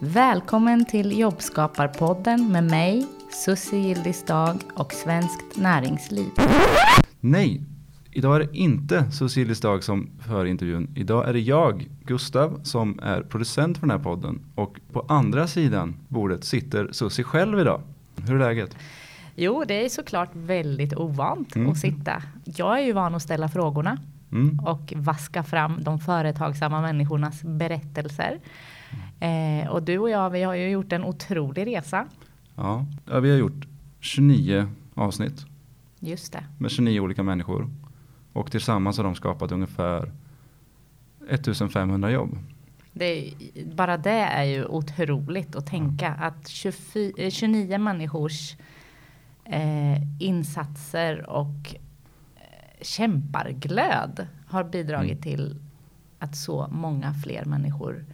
Välkommen till Jobbskaparpodden med mig, Susie Gildisdag och Svenskt Näringsliv. Nej, idag är det inte Susie Gildisdag som för intervjun. Idag är det jag, Gustav, som är producent för den här podden. Och på andra sidan bordet sitter Susie själv idag. Hur är läget? Jo, det är såklart väldigt ovant mm. att sitta. Jag är ju van att ställa frågorna mm. och vaska fram de företagsamma människornas berättelser. Eh, och du och jag, vi har ju gjort en otrolig resa. Ja, vi har gjort 29 avsnitt. Just det. Med 29 olika människor. Och tillsammans har de skapat ungefär 1500 jobb. Det, bara det är ju otroligt att tänka ja. att 24, 29 eh, människors eh, insatser och kämparglöd har bidragit mm. till att så många fler människor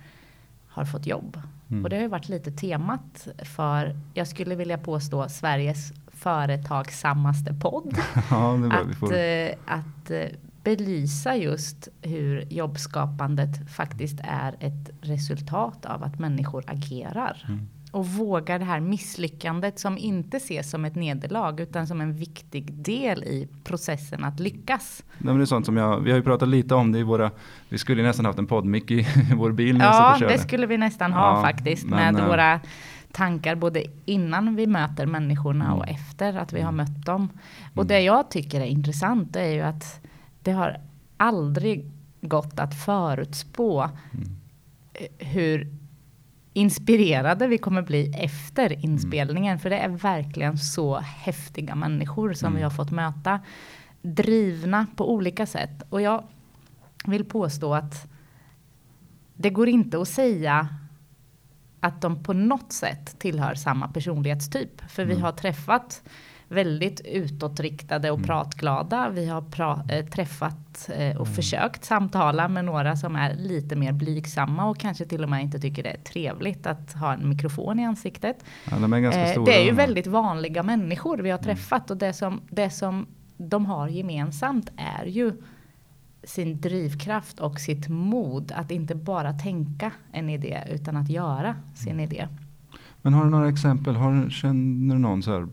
har fått jobb. Mm. Och det har ju varit lite temat för, jag skulle vilja påstå, Sveriges företagsammaste podd. ja, att, eh, att eh, belysa just hur jobbskapandet faktiskt är ett resultat av att människor agerar. Mm och vågar det här misslyckandet som inte ses som ett nederlag utan som en viktig del i processen att lyckas. Nej, men det är sånt som jag, vi har ju pratat lite om det i våra, vi skulle nästan haft en poddmick i vår bil. Ja, det skulle vi nästan ha ja, faktiskt men, med äh, våra tankar både innan vi möter människorna mm. och efter att vi har mött dem. Och mm. det jag tycker är intressant är ju att det har aldrig gått att förutspå mm. hur inspirerade vi kommer bli efter inspelningen. Mm. För det är verkligen så häftiga människor som mm. vi har fått möta. Drivna på olika sätt. Och jag vill påstå att det går inte att säga att de på något sätt tillhör samma personlighetstyp. För mm. vi har träffat väldigt utåtriktade och mm. pratglada. Vi har pra äh, träffat äh, och mm. försökt samtala med några som är lite mer blygsamma och kanske till och med inte tycker det är trevligt att ha en mikrofon i ansiktet. Ja, de är ganska äh, det är ju väldigt vanliga människor vi har mm. träffat och det som, det som de har gemensamt är ju sin drivkraft och sitt mod att inte bara tänka en idé utan att göra sin idé. Men har du några exempel? Har, känner du någon så här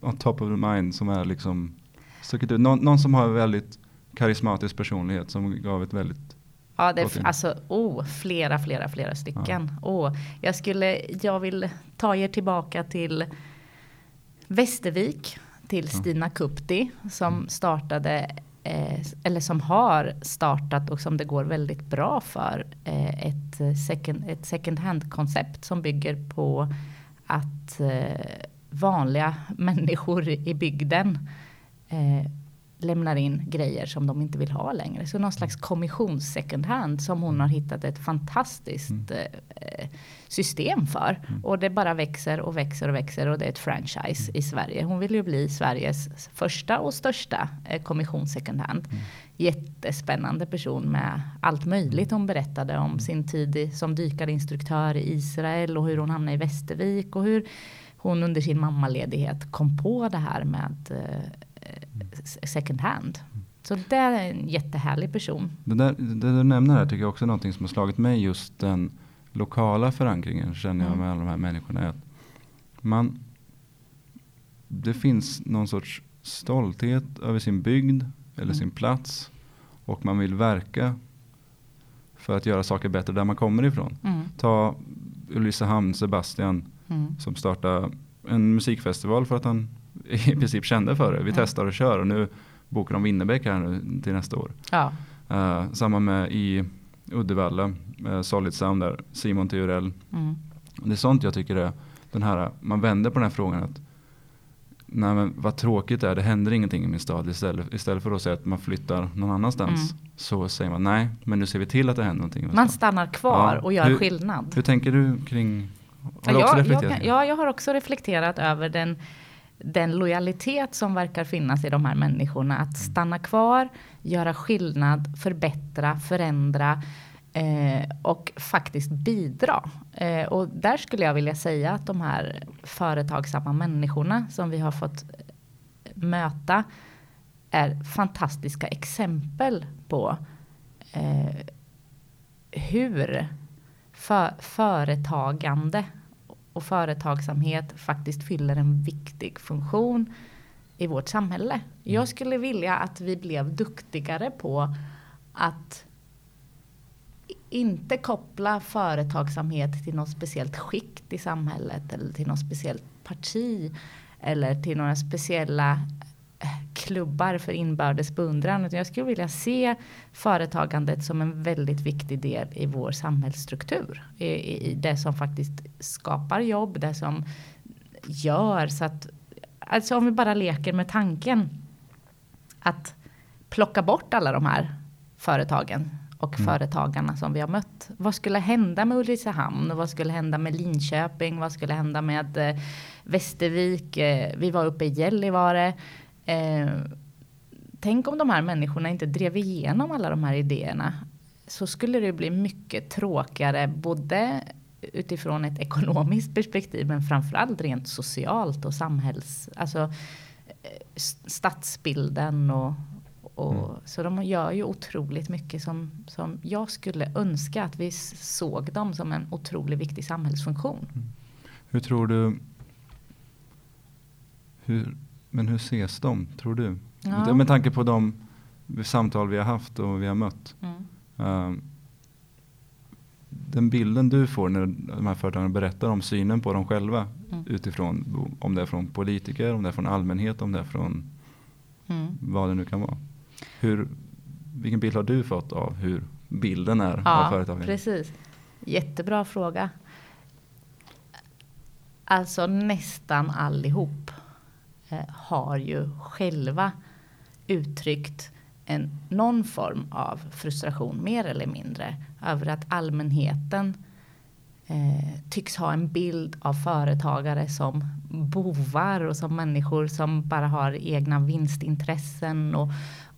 on top of the mind som är liksom stuckit ut. Någon, någon som har väldigt karismatisk personlighet som gav ett väldigt Ja, det är alltså oh, flera, flera, flera stycken. Ja. Oh, jag skulle, jag vill ta er tillbaka till Västervik, till. Stina Kupti som mm. startade eh, eller som har startat och som det går väldigt bra för eh, ett second, ett second hand koncept som bygger på att eh, vanliga människor i bygden eh, lämnar in grejer som de inte vill ha längre. Så någon slags kommissions second hand som hon har hittat ett fantastiskt mm. eh, system för. Mm. Och det bara växer och växer och växer och det är ett franchise mm. i Sverige. Hon vill ju bli Sveriges första och största eh, kommission second hand. Jättespännande person med allt möjligt. Hon berättade om sin tid som dykarinstruktör i Israel och hur hon hamnade i Västervik och hur hon under sin mammaledighet kom på det här med eh, second hand. Så det är en jättehärlig person. Det, där, det du nämner här tycker jag också är någonting som har slagit mig just den lokala förankringen känner jag mm. med alla de här människorna. Att man, det finns någon sorts stolthet över sin bygd eller mm. sin plats och man vill verka för att göra saker bättre där man kommer ifrån. Mm. Ta Ulricehamn, Sebastian mm. som startade en musikfestival för att han i princip kände för det. Vi mm. testar och kör och nu bokar de Winnerbäck här nu till nästa år. Ja. Uh, samma med i Uddevalla, uh, Solid Sound där, Simon Theorell. Mm. Det är sånt jag tycker är den här, man vänder på den här frågan att nej men vad tråkigt det är, det händer ingenting i min stad. Istället, istället för att säga att man flyttar någon annanstans mm. så säger man nej, men nu ser vi till att det händer någonting. Man stannar kvar ja. och gör hur, skillnad. Hur tänker du kring har du också reflekterat? Jag, ja, jag har också reflekterat över den, den lojalitet som verkar finnas i de här människorna. Att mm. stanna kvar, göra skillnad, förbättra, förändra eh, och faktiskt bidra. Eh, och där skulle jag vilja säga att de här företagsamma människorna som vi har fått möta är fantastiska exempel på eh, hur för, företagande och företagsamhet faktiskt fyller en viktig funktion i vårt samhälle. Jag skulle vilja att vi blev duktigare på att inte koppla företagsamhet till något speciellt skikt i samhället eller till något speciellt parti eller till några speciella klubbar för inbördes beundran. Jag skulle vilja se företagandet som en väldigt viktig del i vår samhällsstruktur. I, i det som faktiskt skapar jobb, det som gör så att, alltså om vi bara leker med tanken att plocka bort alla de här företagen och mm. företagarna som vi har mött. Vad skulle hända med Ulricehamn? Vad skulle hända med Linköping? Vad skulle hända med eh, Västervik? Eh, vi var uppe i Gällivare. Eh, tänk om de här människorna inte drev igenom alla de här idéerna. Så skulle det bli mycket tråkigare, både utifrån ett ekonomiskt perspektiv, men framförallt rent socialt och samhälls, alltså eh, stadsbilden och, och, mm. Så de gör ju otroligt mycket som, som jag skulle önska att vi såg dem som en otroligt viktig samhällsfunktion. Mm. Hur tror du, hur, men hur ses de, tror du? Ja. Med tanke på de samtal vi har haft och vi har mött. Mm. Uh, den bilden du får när de här företagen berättar om synen på dem själva mm. utifrån om det är från politiker, om det är från allmänhet, om det är från mm. vad det nu kan vara. Hur, vilken bild har du fått av hur bilden är ja, av företagen? Precis. Jättebra fråga. Alltså nästan allihop Eh, har ju själva uttryckt en, någon form av frustration, mer eller mindre, över att allmänheten eh, tycks ha en bild av företagare som bovar och som människor som bara har egna vinstintressen och,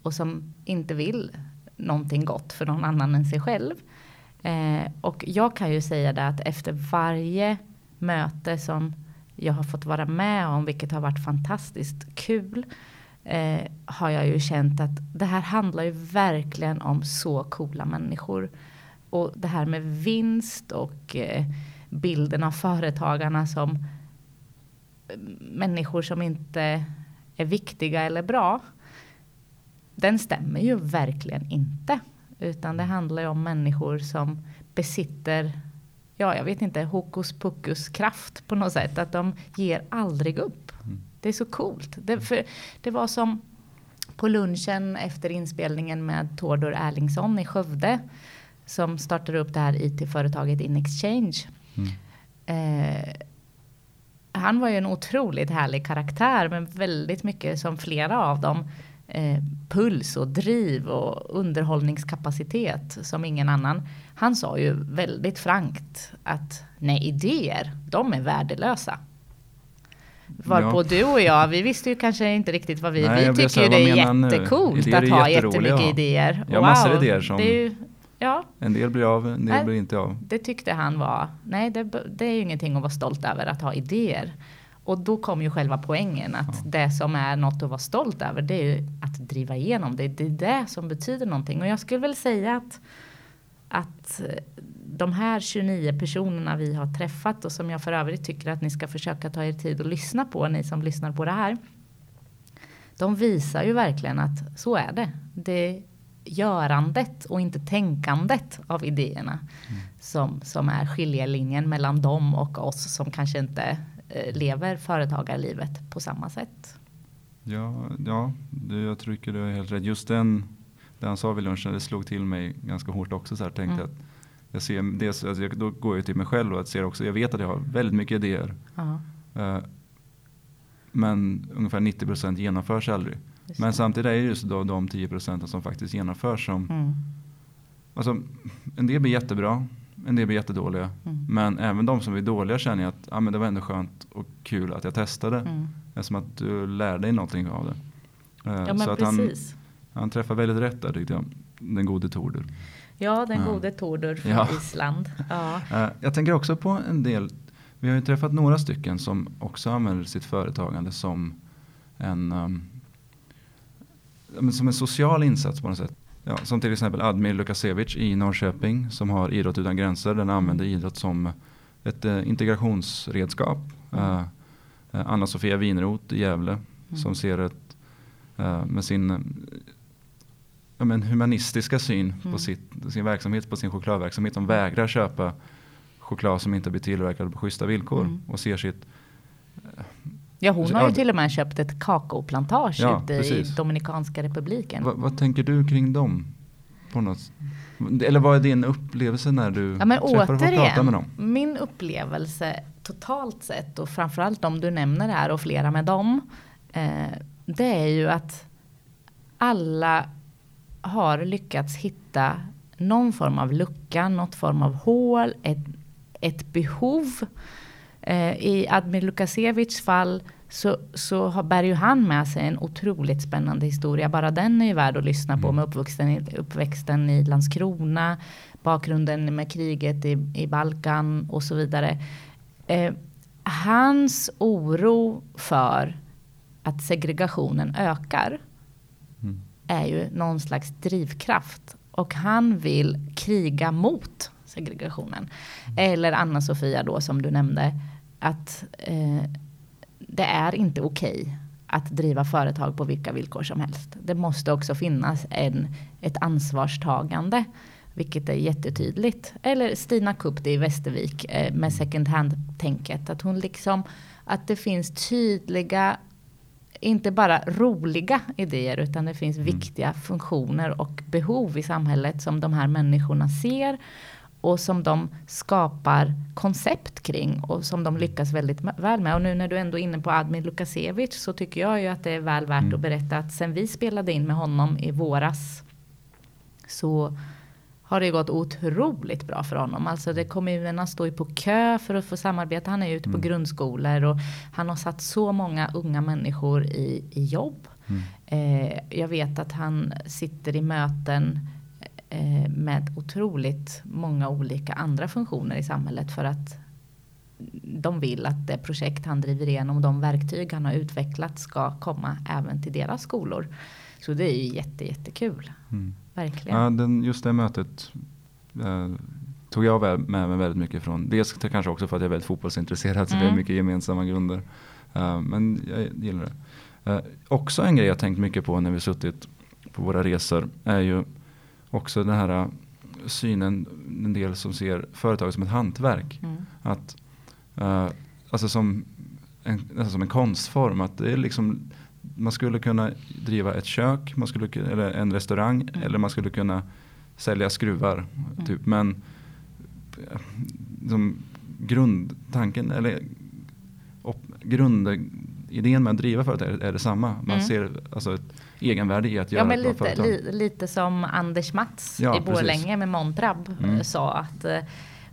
och som inte vill någonting gott för någon annan än sig själv. Eh, och jag kan ju säga det att efter varje möte som jag har fått vara med om, vilket har varit fantastiskt kul, eh, har jag ju känt att det här handlar ju verkligen om så coola människor. Och det här med vinst och eh, bilden av företagarna som eh, människor som inte är viktiga eller bra den stämmer ju verkligen inte. Utan det handlar ju om människor som besitter, ja jag vet inte, hokus pokus kraft på något sätt. Att de ger aldrig upp. Mm. Det är så coolt. Det, för, det var som på lunchen efter inspelningen med Tordor Erlingsson i Skövde. Som startade upp det här IT-företaget InExchange. Mm. Eh, han var ju en otroligt härlig karaktär men väldigt mycket som flera av dem eh, puls och driv och underhållningskapacitet som ingen annan. Han sa ju väldigt frankt att nej, idéer, de är värdelösa. Varpå ja. du och jag, vi visste ju kanske inte riktigt vad vi, nej, vi tycker ju det är jättecoolt att ha jättemycket idéer. Jag har wow, massor idéer som ju, ja. en del blir av, en del nej, blir inte av. Det tyckte han var, nej det, det är ju ingenting att vara stolt över att ha idéer. Och då kommer ju själva poängen att ja. det som är något att vara stolt över det är ju att driva igenom det. Det är det som betyder någonting. Och jag skulle väl säga att, att de här 29 personerna vi har träffat och som jag för övrigt tycker att ni ska försöka ta er tid att lyssna på, ni som lyssnar på det här. De visar ju verkligen att så är det. Det är görandet och inte tänkandet av idéerna mm. som, som är skiljelinjen mellan dem och oss som kanske inte Eh, lever företagarlivet på samma sätt. Ja, ja det, jag tycker du är helt rätt. Just den, det han sa vid lunchen, det slog till mig ganska hårt också. Så här, tänkte mm. att jag ser, dels, alltså, då går jag till mig själv och ser också, jag vet att jag har väldigt mycket idéer. Uh, men ungefär 90 procent genomförs aldrig. Men samtidigt är det just då de 10 procenten som faktiskt genomförs som mm. Alltså, en del blir jättebra, en del blir jättedåliga. Mm. Men även de som blir dåliga känner jag att ah, men det var ändå skönt och kul att jag testade. Mm. Eftersom att du lär dig någonting av det. Uh, ja, så att han, han träffar väldigt rätt där tyckte jag. Den gode Tordur. Ja, den uh. gode Tordur från ja. Island. Ja. Uh, jag tänker också på en del. Vi har ju träffat några stycken som också använder sitt företagande som en, um, som en social insats på något sätt. Ja, som till exempel Admir Lukasevic i Norrköping som har Idrott utan gränser. Den använder idrott som ett eh, integrationsredskap. Eh, eh, Anna-Sofia Winroth i Gävle Mm. som ser ett, eh, med sin eh, ja, men humanistiska syn Mm. på sitt, sin verksamhet, på sin chokladverksamhet. De vägrar köpa choklad som inte blir tillverkad på schyssta villkor Mm. och ser sitt Ja, hon Alltså, har ju till och med köpt ett kakaoplantage Ja, ute i precis. Dominikanska republiken. vad, vad tänker du kring dem? På något, eller vad är din upplevelse när du Ja, men träffar och får prata med dem? återigen, min upplevelse totalt sett och framförallt de du nämner här och flera med dem. Eh, det är ju att alla har lyckats hitta någon form av lucka, något form av hål, ett, ett behov. Eh, I Admir Lukasevics fall så, så har, bär ju han med sig en otroligt spännande historia. Bara den är ju värd att lyssna på Mm. med uppvuxen uppväxten i Landskrona, bakgrunden med kriget i, i Balkan och så vidare. Eh, hans oro för att segregationen ökar Mm. är ju någon slags drivkraft. Och han vill kriga mot segregationen. Eller Anna-Sofia då som du nämnde. Att eh, det är inte okej att driva företag på vilka villkor som helst. Det måste också finnas en, ett ansvarstagande. Vilket är jättetydligt. Eller Stina Kupti i Västervik eh, med second hand-tänket. Att hon liksom, att det finns tydliga inte bara roliga idéer utan det finns viktiga funktioner och behov i samhället som de här människorna ser och som de skapar koncept kring och som de lyckas väldigt väl med. Och nu när du ändå är inne på Admin Lukasevic så tycker jag ju att det är väl värt Mm. att berätta att sen vi spelade in med honom i våras så har det gått otroligt bra för honom. Alltså det, kommunerna står ju på kö för att få samarbeta. Han är ute på Mm. grundskolor och han har satt så många unga människor i, i jobb. Mm. Eh, jag vet att han sitter i möten med otroligt många olika andra funktioner i samhället för att de vill att det projekt han driver igenom och de verktyg han har utvecklat ska komma även till deras skolor. Så det är ju jätte, jättekul. Mm. Verkligen. Ja, den, just det mötet eh, tog jag med mig väldigt mycket från. Dels kanske också för att jag är väldigt fotbollsintresserad så vi har Mm. mycket gemensamma grunder. Eh, men jag gillar det. Eh, också en grej jag tänkt mycket på när vi suttit på våra resor är ju också den här eh, synen, en del som ser företag som ett hantverk. Mm. Att, eh, alltså som en, nästan som en konstform. Att det är liksom, man skulle kunna driva ett kök, man skulle, ku- eller en restaurang Mm. eller man skulle kunna sälja skruvar. Mm. Typ. Men som grundtanken eller op, grundidén med att driva företag är, är detsamma. Man Mm. ser alltså ett egenvärde i att Ja göra men ett bra lite, företag. li, lite som Anders Mats Ja, i Borlänge med Montrab eh, Mm. sa att eh,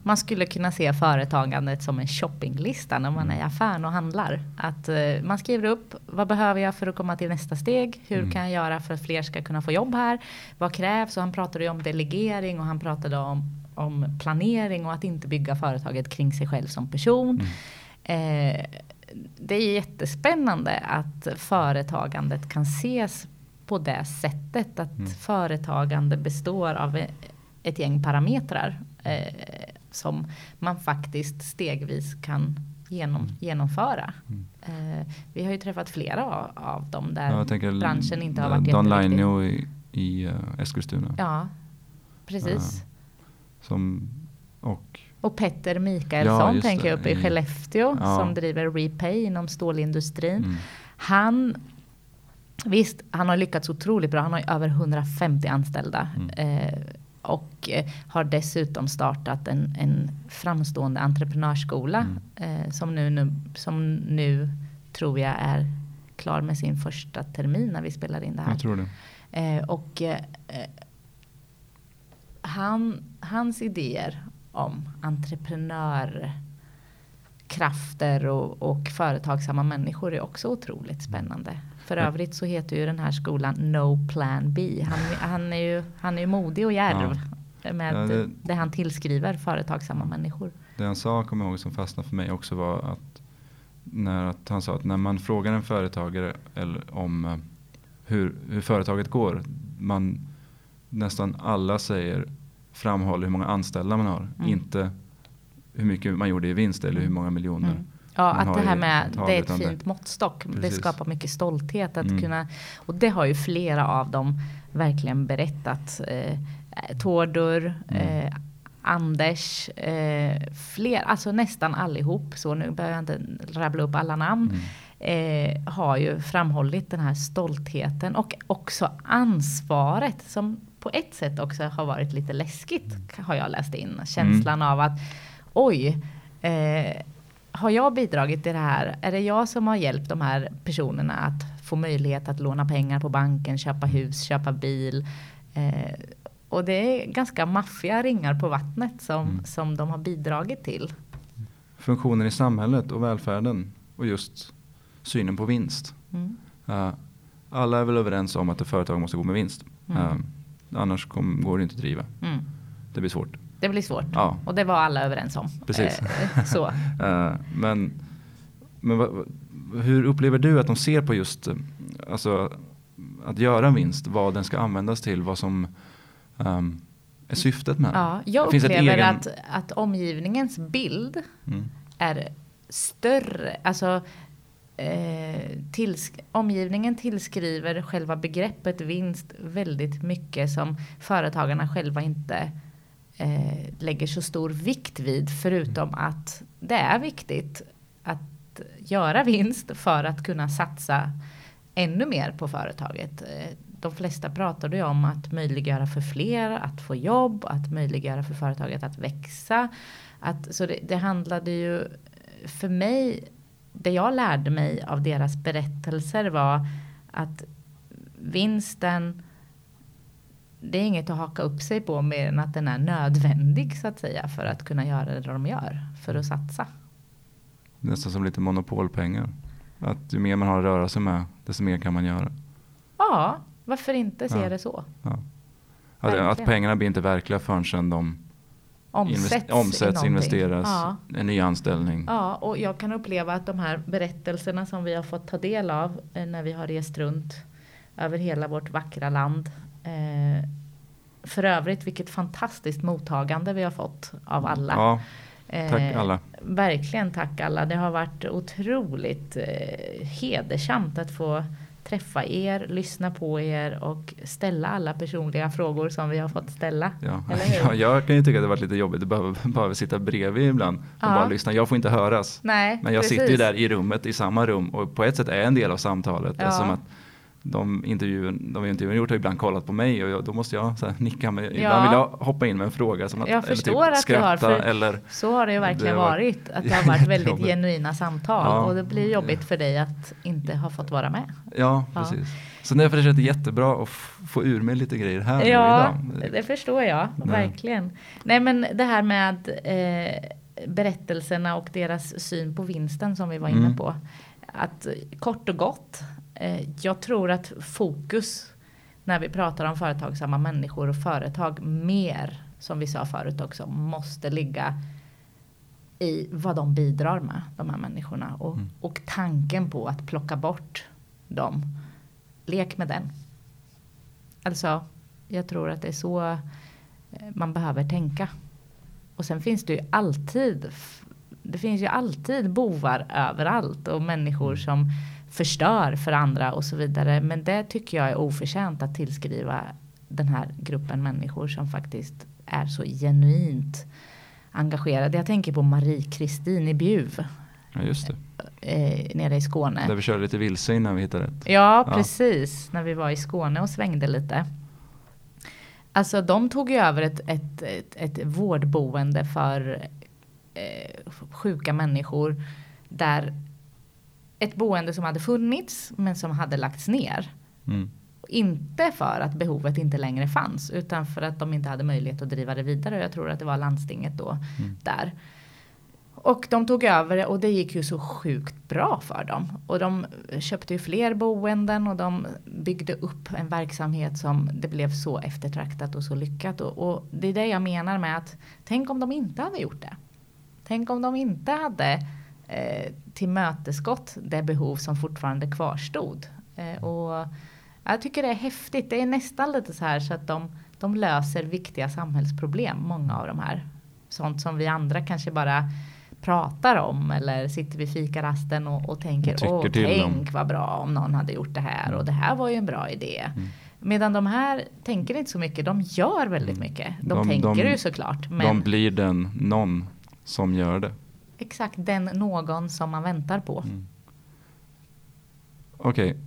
man skulle kunna se företagandet som en shoppinglista när man Mm. är i affären och handlar. Att eh, man skriver upp vad behöver jag för att komma till nästa steg? Hur Mm. kan jag göra för att fler ska kunna få jobb här? Vad krävs? Och han pratade ju om delegering och han pratade om, om planering och att inte bygga företaget kring sig själv som person. Mm. Eh, det är jättespännande att företagandet kan ses på det sättet. Att Mm. företagande består av e- ett gäng parametrar eh, som man faktiskt stegvis kan genom, genomföra. Mm. Eh, vi har ju träffat flera av, av dem där Ja, tänker branschen inte har varit Don. Lainio i, i uh, Eskilstuna. Ja, precis. Som, och Och Petter Ja, Mikaelsson just tänker jag upp i i- Skellefteå Ja. som driver Repay inom stålindustrin. mm, Han, visst, han har lyckats otroligt bra. Han har ju över 150 anställda. Mm. Eh, och eh, har dessutom startat en, en framstående entreprenörsskola. Mm. Eh, som, nu, nu, som nu tror jag är klar med sin första termin när vi spelar in det här. jag tror det. Eh, och eh, eh, han, hans idéer om entreprenörkrafter och, och företagsamma människor är också otroligt spännande. För Mm. övrigt så heter ju den här skolan No Plan B. Han, han, är, ju, han är ju modig och djärv med Ja, det, det- han tillskriver företagsamma människor. Det han sa, kommer jag ihåg, som fastnade för mig också var att, när, att han sa att när man frågar en företagare eller om eh, hur, hur företaget går, man, nästan alla säger framhåller hur många anställda man har. Mm. Inte hur mycket man gjorde i vinst eller hur många miljoner. Mm. Ja, att det här med, det är ett det- fint måttstock. Det Precis. skapar mycket stolthet att Mm. kunna, och det har ju flera av dem verkligen berättat. Eh, Tordor, Mm. eh, Anders, eh, fler, alltså nästan allihop, så nu behöver jag inte rabbla upp alla namn, Mm. eh, har ju framhållit den här stoltheten och också ansvaret som på ett sätt också har varit lite läskigt, har jag läst in. Känslan av att oj, eh, har jag bidragit till det här? Är det jag som har hjälpt de här personerna att få möjlighet att låna pengar på banken, köpa hus, köpa bil? Eh, och det är ganska maffiga ringar på vattnet som, Mm. som de har bidragit till. Funktionen i samhället och välfärden och just synen på vinst. Mm. Eh, alla är väl överens om att ett företag måste gå med vinst. Mm. Eh, annars kom, går det inte att driva. Mm. Det blir svårt. Det blir svårt. Ja. Och det var alla överens om. Precis. Eh, så. Eh, men men vad, hur upplever du att de ser på just eh, alltså, att göra en vinst? Vad den ska användas till? Vad som ehm, är syftet med den? Ja, jag Finns upplever egen- att, att omgivningens bild Mm. är större. Alltså, eh, tillsk- omgivningen tillskriver själva begreppet vinst väldigt mycket som företagarna själva inte eh, lägger så stor vikt vid. Förutom att det är viktigt att göra vinst för att kunna satsa ännu mer på företaget. Eh, De flesta pratade ju om att möjliggöra för fler att få jobb, att möjliggöra för företaget att växa. Att, så det, det handlade ju för mig, det jag lärde mig av deras berättelser var att vinsten, det är inget att haka upp sig på mer än att den är nödvändig så att säga för att kunna göra det de gör, för att satsa. Nästan som lite monopolpengar. Att ju mer man har att röra sig med, desto mer kan man göra. Ja, varför inte se Ja. det så? Ja. Att, att pengarna blir inte verkliga förrän de Omsätts, invest- omsätts investeras, Ja. en ny anställning. Ja, och jag kan uppleva att de här berättelserna som vi har fått ta del av eh, när vi har rest runt över hela vårt vackra land. Eh, för övrigt, vilket fantastiskt mottagande vi har fått av alla. Ja, tack Eh, alla. Verkligen tack alla. Det har varit otroligt eh, hedersamt att få träffa er, lyssna på er och ställa alla personliga frågor som vi har fått ställa. Ja. Ja, jag kan ju tycka att det varit lite jobbigt att behöva, behöva sitta bredvid ibland och Ja. bara lyssna. Jag får inte höras. Nej, Men jag precis. sitter ju där i rummet, i samma rum och på ett sätt är en del av samtalet. Ja. Eftersom att de intervjun, de intervjuerna gjort har ibland kollat på mig och jag, då måste jag så här, nicka. Ibland Ja. vill jag hoppa in med en fråga. Som att, Jag eller förstår att du skratta har, för- eller Så har det ju verkligen Det har varit. Att det har varit väldigt genuina samtal. Ja. Och det blir jobbigt för dig att inte ha fått vara med. Ja, Ja. precis. Så därför känns det jättebra att få ur mig lite grejer här nu Ja, idag. det förstår jag. Nej. Verkligen. Nej men det här med eh, berättelserna och deras syn på vinsten som vi var inne Mm. på. Att kort och gott, jag tror att fokus när vi pratar om företagsamma människor och företag mer, som vi sa förut också, måste ligga i vad de bidrar med, de här människorna. Och, Mm. och tanken på att plocka bort dem. Lek med den. Alltså, jag tror att det är så eh, man behöver tänka. Och sen finns det ju alltid, det finns ju alltid bovar överallt och människor som förstör för andra och så vidare. Men det tycker jag är oförtjänt att tillskriva den här gruppen människor som faktiskt är så genuint engagerade. Jag tänker på Marie-Kristin i Bjuv Ja, just det. eh, nere i Skåne. Där vi körde lite vilse innan vi hittade rätt. Ja, Ja. precis. När vi var i Skåne och svängde lite. Alltså de tog ju över ett, ett, ett, ett vårdboende för eh, sjuka människor. Där ett boende som hade funnits men som hade lagts ner. Mm. Inte för att behovet inte längre fanns utan för att de inte hade möjlighet att driva det vidare. Jag tror att det var landstinget då Mm. där. Och de tog över det och det gick ju så sjukt bra för dem. Och de köpte ju fler boenden och de byggde upp en verksamhet som det blev så eftertraktat och så lyckat. Och, och det är det jag menar med att tänk om de inte hade gjort det. Tänk om de inte hade eh, tillmötesgått det behov som fortfarande kvarstod. Eh, och jag tycker det är häftigt. Det är nästan lite så här så att de de löser viktiga samhällsproblem, många av de här. Sånt som vi andra kanske bara pratar om eller sitter vid fikarasten och, och tänker åh tänk dem. vad bra om någon hade gjort det här och det här var ju en bra idé. Mm. Medan de här tänker inte så mycket, de gör väldigt mm. mycket. De, de tänker de, ju såklart. Men de blir den någon som gör det. Exakt, den någon som man väntar på. Mm. Okej. Okay.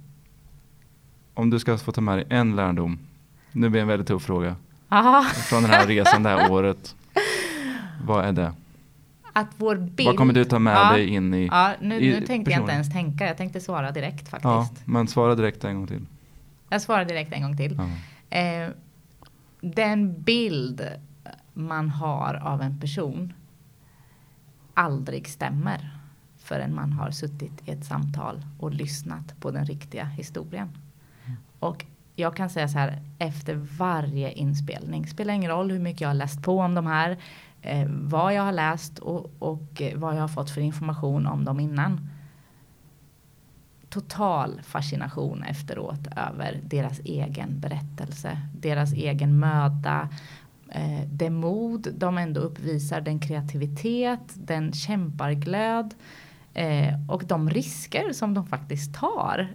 Om du ska få ta med dig en lärdom. Nu blir det en väldigt tuff fråga. Aha. Från den här resan det här året. Vad är det? Att vår bild. Vad kommer du ta med ja, dig in i? Ja, nu, i nu tänkte personen. jag inte ens tänka. Jag tänkte svara direkt faktiskt. Ja, men svara direkt en gång till. Jag svarar direkt en gång till. Ja. Eh, den bild man har av en person aldrig stämmer förrän man har suttit i ett samtal och lyssnat på den riktiga historien. Mm. Och jag kan säga så här efter varje inspelning, spelar ingen roll hur mycket jag har läst på om de här, eh, vad jag har läst och, och vad jag har fått för information om dem innan. Total fascination efteråt över deras egen berättelse, deras egen möda, eh, det mod de ändå uppvisar, den kreativitet, den kämparglöd eh, och de risker som de faktiskt tar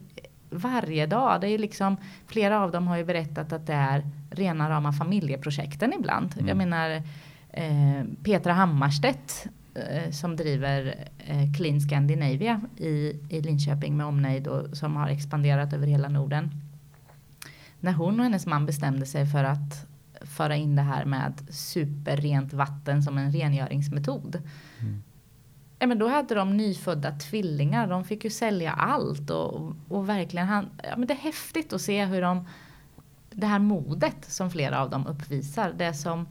varje dag. Det är liksom, flera av dem har ju berättat att det är rena rama familjeprojekten ibland. Mm. Jag menar eh, Petra Hammarstedt eh, som driver eh, Clean Scandinavia i, i Linköping med omnejd och som har expanderat över hela Norden. När hon och hennes man bestämde sig för att föra in det här med superrent vatten som en rengöringsmetod. Mm. Ja, men då hade de nyfödda tvillingar. De fick ju sälja allt och, och verkligen. Han, ja, men det är häftigt att se hur de det här modet som flera av dem uppvisar. Det som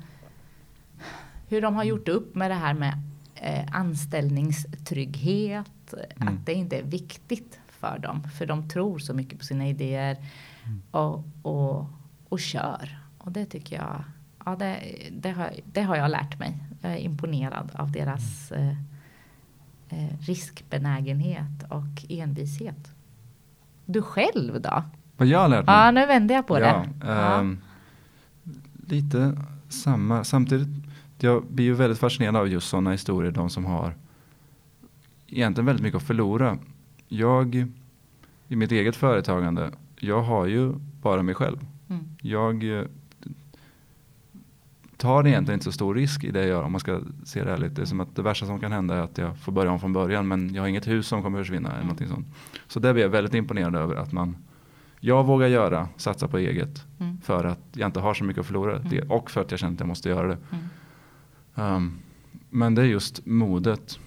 hur de har gjort upp med det här med eh, anställningstrygghet. Mm. Att det inte är viktigt för dem. För de tror så mycket på sina idéer mm. och, och, och kör. Och det tycker jag, ja det, det, har, det har jag lärt mig. Jag är imponerad av deras mm. eh, eh, riskbenägenhet och envishet. Du själv då? Vad jag har lärt mig? Ja, nu vänder jag på ja, det. Um, lite samma. Samtidigt, jag blir ju väldigt fascinerad av just sådana historier. De som har egentligen väldigt mycket att förlora. Jag, i mitt eget företagande, jag har ju bara mig själv. Mm. Jag tar egentligen inte så stor risk i det jag gör om man ska se det ärligt. Det är som att det värsta som kan hända är att jag får börja om från början men jag har inget hus som kommer att försvinna. Eller mm. någonting sånt. Så det blir jag väldigt imponerad över att man jag vågar göra, satsa på eget mm. för att jag inte har så mycket att förlora mm. och för att jag känner att jag måste göra det. Mm. Um, men det är just modet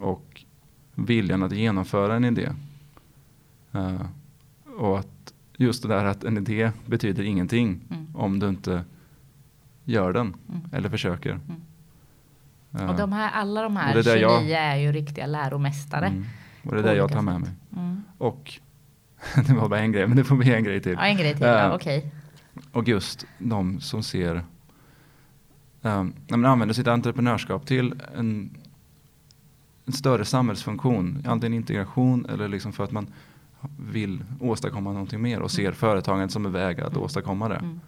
och viljan att genomföra en idé. Uh, och att just det där att en idé betyder ingenting mm. om du inte gör den mm. eller försöker. Mm. Uh, och de här, alla de här 29 jag, är ju riktiga läromästare. Mm. Och det är det jag tar med mig. Mm. Och det var bara en grej, men det får bli en grej till. Ja, en grej till, uh, ja, okej. Okay. Och just de som ser, um, när man använder sitt entreprenörskap till en, en större samhällsfunktion, antingen integration eller liksom för att man vill åstadkomma någonting mer och ser mm. företagandet som en väg att mm. åstadkomma det.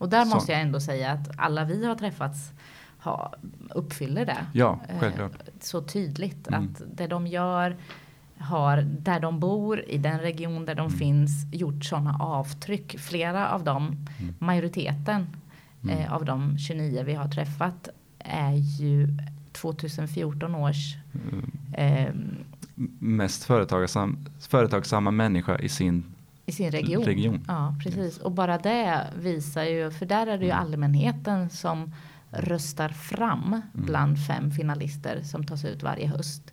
Och där så. måste jag ändå säga att alla vi har träffats ha, uppfyller det. Ja, eh, självklart. Så tydligt mm. att det de gör har där de bor i den region där de mm. finns gjort sådana avtryck. Flera av dem, mm. majoriteten mm. eh, av de 29 vi har träffat är ju 2014 års eh, mest företagsamma, företagsamma människa i sin i sin region. region. Ja, precis. Och bara det visar ju, för där är det ju mm. allmänheten som röstar fram mm. bland fem finalister som tas ut varje höst.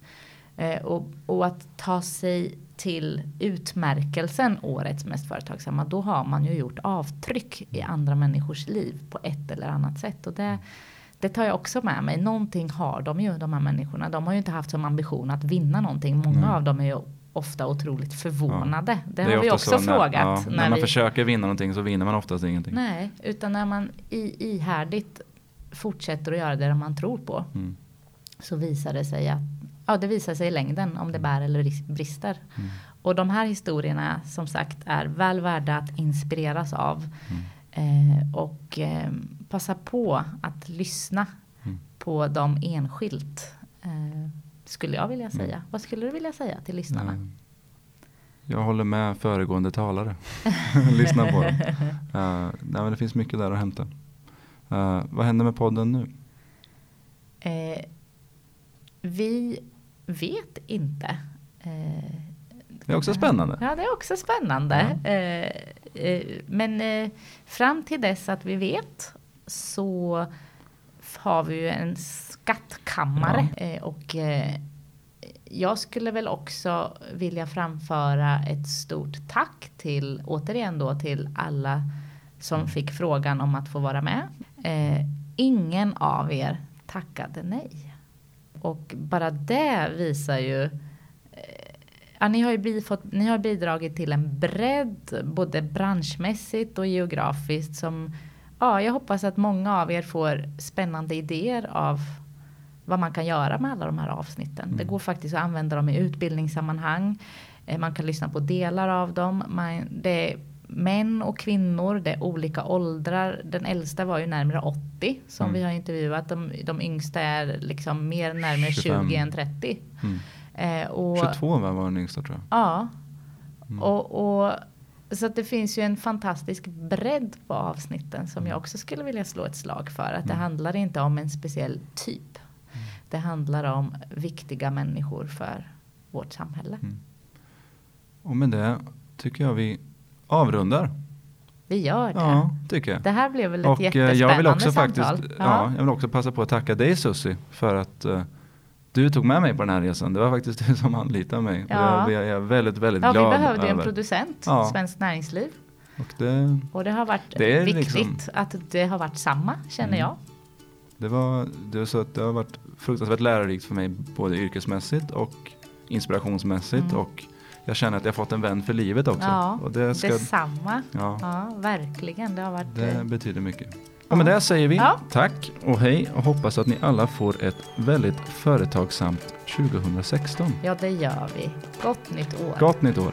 Eh, och, och, att ta sig till utmärkelsen årets mest företagsamma, då har man ju gjort avtryck i andra människors liv på ett eller annat sätt. Och det, det tar jag också med mig. Någonting har de ju, de här människorna. De har ju inte haft som ambition att vinna någonting. Många mm. av dem är ju ofta otroligt förvånade. Ja. Det, det har vi också frågat. När, ja, när, när man vi, försöker vinna någonting så vinner man oftast ingenting. Nej, utan när man i, ihärdigt fortsätter att göra det man tror på. Mm. Så visar det sig att ja, det visar sig i längden om det bär eller brister. Mm. Och de här historierna som sagt är väl värda att inspireras av. Mm. Eh, och eh, passa på att lyssna Mm. på dem enskilt. Skulle jag vilja säga. Vad skulle du vilja säga till lyssnarna? Eh, Jag håller med föregående talare. Lyssna på dem. Uh, nej, men det finns mycket där att hämta. Uh, vad händer med podden nu? Eh, vi vet inte. Eh, Det är också spännande. Ja, det är också spännande. Eh, eh, men fram till dess att vi vet så har vi ju en skattkammare. Eh, och eh, jag skulle väl också vilja framföra ett stort tack till, återigen då, till alla som fick frågan om att få vara med. Eh, ingen av er tackade nej. Och bara det visar ju Ja, ni, har ju fått, ni har bidragit till en bredd, både branschmässigt och geografiskt. Som, ja, jag hoppas att många av er får spännande idéer av vad man kan göra med alla de här avsnitten. Det går faktiskt att använda dem i utbildningssammanhang. Eh, Man kan lyssna på delar av dem. Man, det är män och kvinnor, det är olika åldrar. Den äldsta var ju närmare 80 som Mm. vi har intervjuat. De, de yngsta är liksom mer närmare 25. 20 än 30. Mm. Eh, och, 22 var den yngsta tror jag. Ja. Mm. Och, och, så att det finns ju en fantastisk bredd på avsnitten som jag också skulle vilja slå ett slag för. Att det Mm. handlar inte om en speciell typ. Det handlar om viktiga människor för vårt samhälle. Mm. Och med det tycker jag vi avrundar. Vi gör det. Ja, tycker jag. Det här blev väl ett Och eh, jättespännande jag vill också samtal. faktiskt, ja. jag vill också passa på att tacka dig Susi för att eh, du tog med mig på den här resan. Det var faktiskt du som anlitade mig. Ja. Och jag, jag är väldigt, väldigt ja, vi glad behövde ju en över. producent, Ja. Svenskt Näringsliv. Och det, Och det har varit Det viktigt liksom- att det har varit samma, känner Mm. jag. det, var, det, var så att det har varit fruktansvärt lärorikt för mig både yrkesmässigt och inspirationsmässigt. Mm. Och jag känner att jag har fått en vän för livet också. Ja, och det, ska, Detsamma. ja, Ja, verkligen. Det har varit... det eh, betyder mycket. Och med det säger vi Ja. tack och hej och hoppas att ni alla får ett väldigt företagsamt 2016. Ja, det gör vi. Gott nytt år. Gott nytt år!